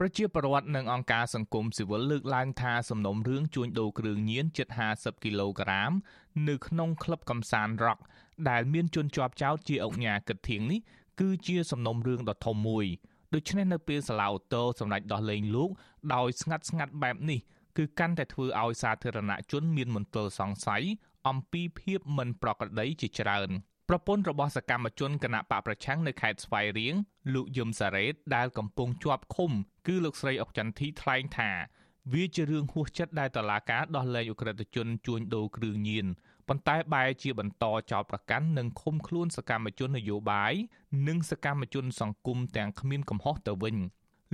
ប្រជាពលរដ្ឋនិងអង្គការសង្គមស៊ីវិលលើកឡើងថាសំណុំរឿងជួញដូរគ្រឿងញៀនជិត50គីឡូក្រាមនៅក្នុងក្លឹបកំសាន្តរ៉ុកដែលមានជនជាប់ចោតជាអង្គញាគិតធៀងនេះគឺជាសំណុំរឿងដ៏ធំមួយដូច្នេះនៅពេលសាឡាអូតូសម្រាប់ដោះលែងលោកដោយស្ងាត់ស្ងាត់បែបនេះគឺកាន់តែធ្វើឲ្យសាធារណជនមានមន្ទិលសង្ស័យអំពីភាពមិនប្រក្រតីជាច្រើន។ ប្រពន្ធរបស់សកម្មជនគណៈបកប្រឆាំងនៅខេត្តស្វាយរៀងលោកយឹមសារ៉េតដែលកំពុងជាប់ឃុំគឺលោកស្រីអុកចន្ទធីថ្លែងថា វាជារឿងហួសចិត្តដែលតឡាការដោះលែងអ ுக ្រិតជនជួញដូរគ្រឿងញៀនប៉ុន្តែបែរជាបន្តចោទប្រកាន់និងឃុំខ្លួនសកម្មជននយោបាយនិងសកម្មជនសង្គមទាំងគ្មានកំហុសទៅវិញ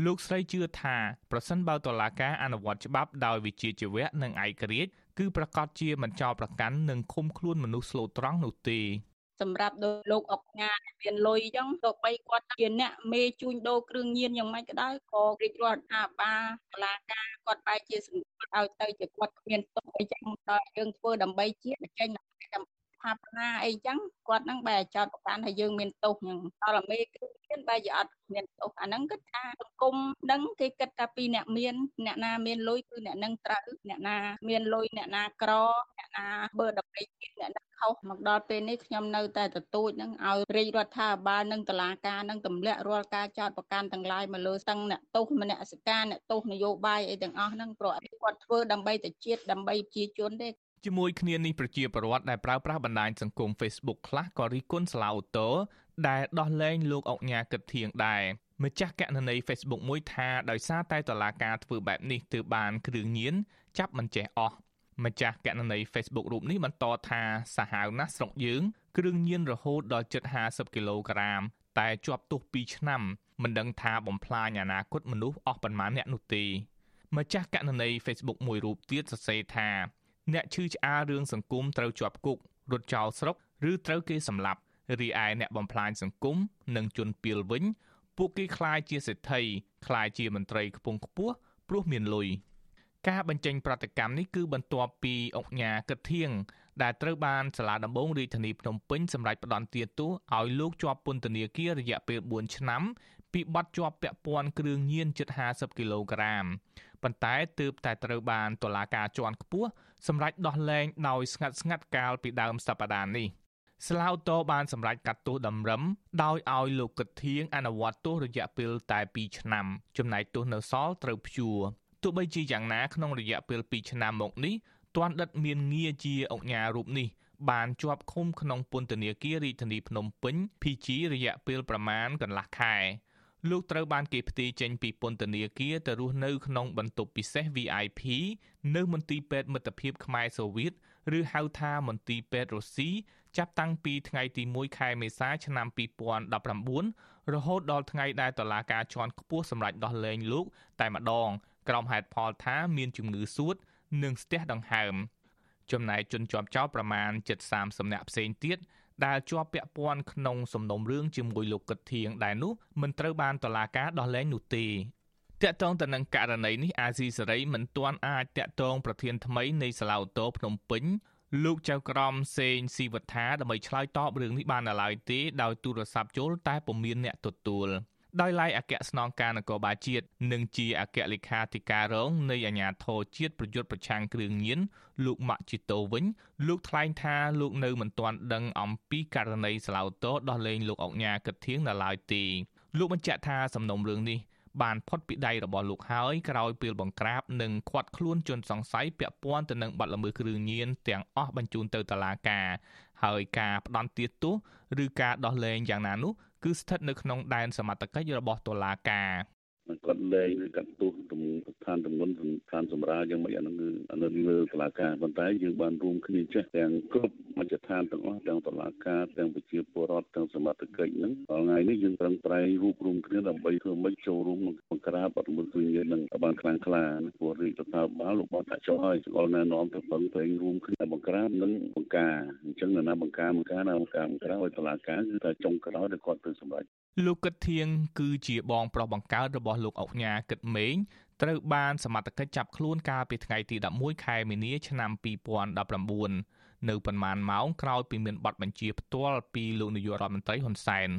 លោកស្រីជឿថាប្រសិនបើតឡាការអនុវត្តច្បាប់ដោយវិជាជីវៈនិងឯករាជ្យគឺប្រកាសជាមិនចោទប្រកាន់និងឃុំខ្លួនមនុស្សស្លូតត្រង់នោះទេ សម្រាប់លោកអុកញ៉ាមានលុយអញ្ចឹងទោះបីគាត់ជាអ្នកមេជួញដូរគ្រឿងញៀនយ៉ាងម៉េចក៏ដោយក៏រាជរដ្ឋាភិបាលតុលាការគាត់បែរជាសង្កត់ឲ្យទៅជាគាត់គ្មានទុកអីចឹងដល់យើងធ្វើដើម្បីជាតិចេញថាបណាអីចឹងគាត់នឹងបែរចោតប្រកាន់ថាយើងមានទោសហ្នឹងដល់មេគឺ មានបែរជាអត់មានទោសអាហ្នឹងគិតថាសង្គមហ្នឹងគេគិតថាពីអ្នកមានអ្នកណាមានលុយគឺអ្នកនឹងត្រូវអ្នកណាមានលុយអ្នកណាក្រអ្នកណាបើដើម្បីជាតិអ្នកណាខុសមកដល់ពេលនេះខ្ញុំនៅតែទទូចនឹងឲ្យរាជរដ្ឋាភិបាលនិងតុលាការនឹងទម្លាក់រាល់ការចោទប្រកាន់ទាំងឡាយមកលើស្ទឹងអ្នកទោសមនសិការអ្នកទោសនយោបាយអីទាំងអស់ហ្នឹងព្រោះគាត់ធ្វើដើម្បីតែជាតិដើម្បីប្រជាជនទេ ជាមួយគ្នានេះប្រជាពលរដ្ឋដែលប្រើប្រាស់បណ្ដាញសង្គម Facebook ខ្លះក៏រិះគន់សាឡាអូតូដែលដោះលែងលោកអុកញ៉ាគិតធៀងដែរម្ចាស់កណន័យ Facebook មួយថាដោយសារតែតឡាការធ្វើបែបនេះទើបបានគ្រឿងញៀនចាប់មិនចេះអស់ម្ចាស់កណន័យ Facebook រូបនេះបន្តថាសាហាវណាស់ស្រុកយើងគ្រឿងញៀនរហូតដល់ជិត50គីឡូក្រាម តែជាប់ទោស2ឆ្នាំមិនដឹងថាបំផ្លាញអនាគតមនុស្សអស់ប៉ុន្មានអ្នកនោះទេម្ចាស់កណន័យ Facebook មួយរូបទៀតសរសេរថា អ្នកឈឺឆ្អាលរឿងសង្គមត្រូវជាប់គុករត់ចោលស្រុកឬត្រូវគេសម្លាប់រីឯអ្នកបំផ្លាញសង្គមនិងជនពីលវិញ ពួកគេคล้ายជាសេដ្ឋីคล้ายជាមន្ត្រីខ្ពង់ខ្ពស់ព្រោះមានលុយការបញ្ចេញប្រតិកម្មនេះគឺបន្ទាប់ពីអង្គការគិតធៀងដែលត្រូវបានសាលាដំបងរាជធានីភ្នំពេញសម្រេចផ្តន្ទាទោសឲ្យលោកជាប់ពន្ធនាគាររយៈពេល4ឆ្នាំ ពីបទជាប់ពាក់ព័ន្ធគ្រឿងញៀនជិត50គីឡូក្រាមប៉ុន្តែទើបតែត្រូវបានតុលាការជាន់ខ្ពស់សម្រេចដោះលែងដោយស្ងាត់ស្ងាត់កាលពីដើមសប្តាហ៍នេះស្លាវតបានសម្រេចកាត់ទោសតម្រឹមដោយឲ្យលោកកឹកធៀងអនុវត្តទោសរយៈពេលតែ2ឆ្នាំ ចំណែកទោសនៅសល់ត្រូវព្យួរទោះបីជាយ៉ាងណាក្នុងរយៈពេល2ឆ្នាំមកនេះទាន់ដិតមានងារជាអង្គញារូបនេះបានជាប់ឃុំក្នុងពន្ធនាគាររាជធានីភ្នំពេញ PG រយៈពេលប្រមាណកន្លះខែ លោកត្រូវបានគេផ្ទេរចេញពីពន្ធនាគារទៅរស់នៅក្នុងបន្ទប់ពិសេស VIP នៅមន្ទីរពេទ្យមិត្តភាពខ្មែរសូវៀតឬហៅថាមន្ទីរពេទ្យរុស្ស៊ីចាប់តាំងពីថ្ងៃទី1ខែមេសាឆ្នាំ2019រហូតដល់ថ្ងៃដែលតុលាការជាន់ខ្ពស់សម្រេចដោះលែងលោកតែម្ដង ក្រុមហេតុផលថាមានជំងឺសួត និងស្ទះដង្ហើមចំណែកជនជាប់ចោតប្រមាណ730នាក់ផ្សេងទៀត ដែលជាប់ពាក់ព័ន្ធក្នុងសំណុំរឿងជាមួយលោកកឹកធៀងដែរនោះមិនត្រូវបានតុលាការដោះលែងនោះទេតាក់ទងទៅនឹងករណីនេះអាស៊ីសេរីមិនទាន់អាចតាក់ទងប្រធានថ្មីនៃសាឡាវតូភ្នំពេញលោកចៅក្រមសេងស៊ីវត្ថាដើម្បីឆ្លើយតបរឿងនេះបាននៅឡើយទេដោយទូរស័ព្ទចូលតែពុំមានអ្នកទទួល។ ដោយឡែកអគ្គស្នងការនគរបាលជាតិនិងជាអគ្គលេខាធិការរងនៃអាជ្ញាធរជាតិប្រយុទ្ធប្រឆាំងគ្រឿងញៀនលោកម៉ាក់ជីតូវិញ លោកថ្លែងថាលោកនៅមិនទាន់ដឹងអំពីករណីស្លាវតោដោះលែងលោកអុកញ៉ាកឹកធៀងនៅឡើយទេលោកបញ្ជាក់ថាសំណុំរឿងនេះបានផុតពីដៃរបស់លោកហើយក្រោយពេលបង្ក្រាបនិងឃាត់ខ្លួនជនសង្ស័យពាក់ព័ន្ធទៅនឹងបទល្មើសគ្រឿងញៀនទាំងអស់បញ្ជូនទៅតុលាការ ហើយការផ្ដន់ទាទោសឬការដោះលែងយ៉ាងណានោះគឺស្ថិតនៅក្នុងដែនសមត្ថកិច្ចរបស់តុលាការគាត់លែងឬកាត់ទោសឋានទម្ងន់ឋានសម្រាលយ៉ាងម៉េចអានោះគឺអានោះលើតុលាការប៉ុន្តែយើងបានរួមគ្នាចេះទាំងគ្រប់ មជ្ឈដ្ឋានទាំងអស់ទាំងតុលាការទាំងប្រជាពលរដ្ឋទាំងសមត្ថកិច្ចហ្នឹងថ្ងៃនេះយើងប្រឹងប្រែងរួបរวมគ្នាដើម្បីធ្វើម៉េចចូលរួមបង្ក្រាបបទល្មើសគ្រឿងញៀននឹងបានខ្លាំងក្លាព្រោះរាជរដ្ឋាភិបាលលោកបានដាក់ចុះហើយស្គាល់ណែនាំទៅប្រឹងប្រែងរួមគ្នាបង្ក្រាបនិងបង្ការអញ្ចឹងណាបង្ការបង្ការណាបង្ការបង្ក្រាបឲ្យតុលាការគឺថាចុងក្រោយដែលគាត់ទៅសម្រេចលោកកឹកធៀងគឺជាបងប្រុសបង្កើតរបស់លោកអុកញ៉ាកឹកមេងត្រូវបានសមត្ថកិច្ចចាប់ខ្លួនកាលពីថ្ងៃទី11ខែមីនាឆ្នាំ2019 នៅប៉ុន្មានម៉ោងក្រោយពីមានប័ណ្ណបញ្ជាផ្ទាល់ពីលោកនាយករដ្ឋមន្ត្រីហ៊ុនសែន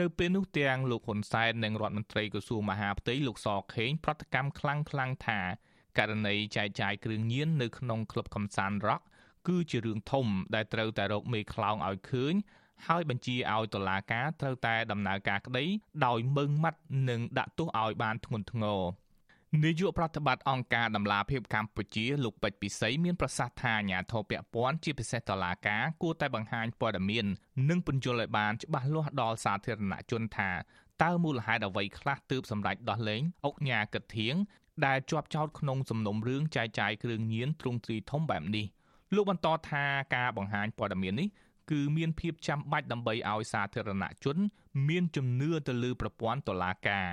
នៅពេលនោះទាំងលោកហ៊ុនសែននិងរដ្ឋមន្ត្រីក្រសួងមហាផ្ទៃលោកសខេងប្រតិកម្មខ្លាំងខ្លាំងថាករណីចែកចាយគ្រឿងញៀននៅក្នុងក្លឹបកំសាន្តរ៉ុកគឺជារឿងធំដែលត្រូវតែរកមេខ្លោងឲ្យឃើញហើយបញ្ជាឲ្យតុលាការត្រូវតែដំណើរការក្តីដោយមើងម៉ាត់និងដាក់ទោសឲ្យបានធ្ងន់ធ្ងរ នាយកប្រតិបត្តិអង្គការដំឡាភិបកម្ពុជាលោកពេជ្រពិសីមានប្រសាសន៍ថាអាញាធរពពាន់ជាពិសេសតុលាការគួរតែបង្ហាញព័ត៌មាន និងពន្យល់ឲ្យបានច្បាស់លាស់ដល់សាធារណជនថាតើមូលហេតុអ្វីខ្លះទើបសម្រេចដោះលែងអុកញ៉ាកឹតធៀងដែលជាប់ចោតក្នុងសំណុំរឿងចែកចាយគ្រឿងញៀនទ្រង់ទ្រីធំបែបនេះលោកបន្តថាការបង្ហាញព័ត៌មាននេះគឺមានភាពចាំបាច់ដើម្បីឲ្យសាធារណជន មានជំនឿទៅលើប្រព័ន្ធតុលាការ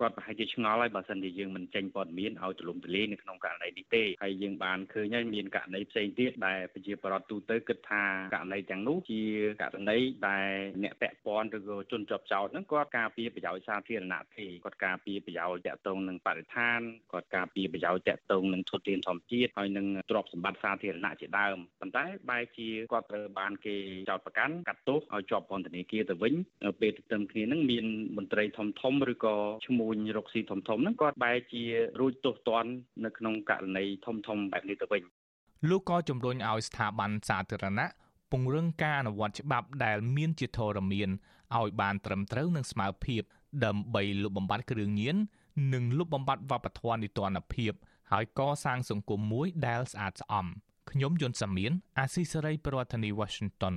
គាត់ប្រហែលជាឆ្ងល់ហើយបើសិនជាយើងមិនចេញព័ត៌មានឲ្យទូលំទូលាយនៅក្នុងករណីនេះទេហើយយើងបានឃើញហើយមានករណីផ្សេងទៀតដែលប្រជាពលរដ្ឋទូទៅគិតថាករណីទាំងនោះជាករណីដែលអ្នកពាក់ព័ន្ធឬក៏ជនជាប់ចោតហ្នឹងគាត់ការពារប្រយោជន៍សាធារណៈទេគាត់ការពារប្រយោជន៍តាក់ទងនឹងបរិស្ថានគាត់ការពារប្រយោជន៍តាក់ទងនឹងធនធានធម្មជាតិហើយនឹងទ្រព្យសម្បត្តិសាធារណៈជាដើមប៉ុន្តែបែរជាគាត់ត្រូវបានគេចោទប្រកាន់កាត់ទោសឲ្យជាប់ពន្ធនាគារទៅវិញពេលទន្ទឹមគ្នានឹងមានមន្ត្រីធំធំឬក៏ឈ្មោះញរកស៊ីធំធំហ្នឹងគាត់បែរជារួចទោសទណ្ឌនៅក្នុងករណីធំធំបែបនេះទៅវិញលោកក៏ជំរុញឲ្យស្ថាប័នសាធារណៈពង្រឹងការអនុវត្តច្បាប់ដែលមានជាធរមានឲ្យបានត្រឹមត្រូវនិងស្មើភាព ដើម្បីលុបបំបាត់គ្រឿងញៀននិងលុបបំបាត់វប្បធម៌នីតិរដ្ឋភាពហើយកសាងសង្គមមួយដែលស្អាតស្អំខ្ញុំយុនសាមៀនអាស៊ីសេរីប្រធានាធិបតី Washington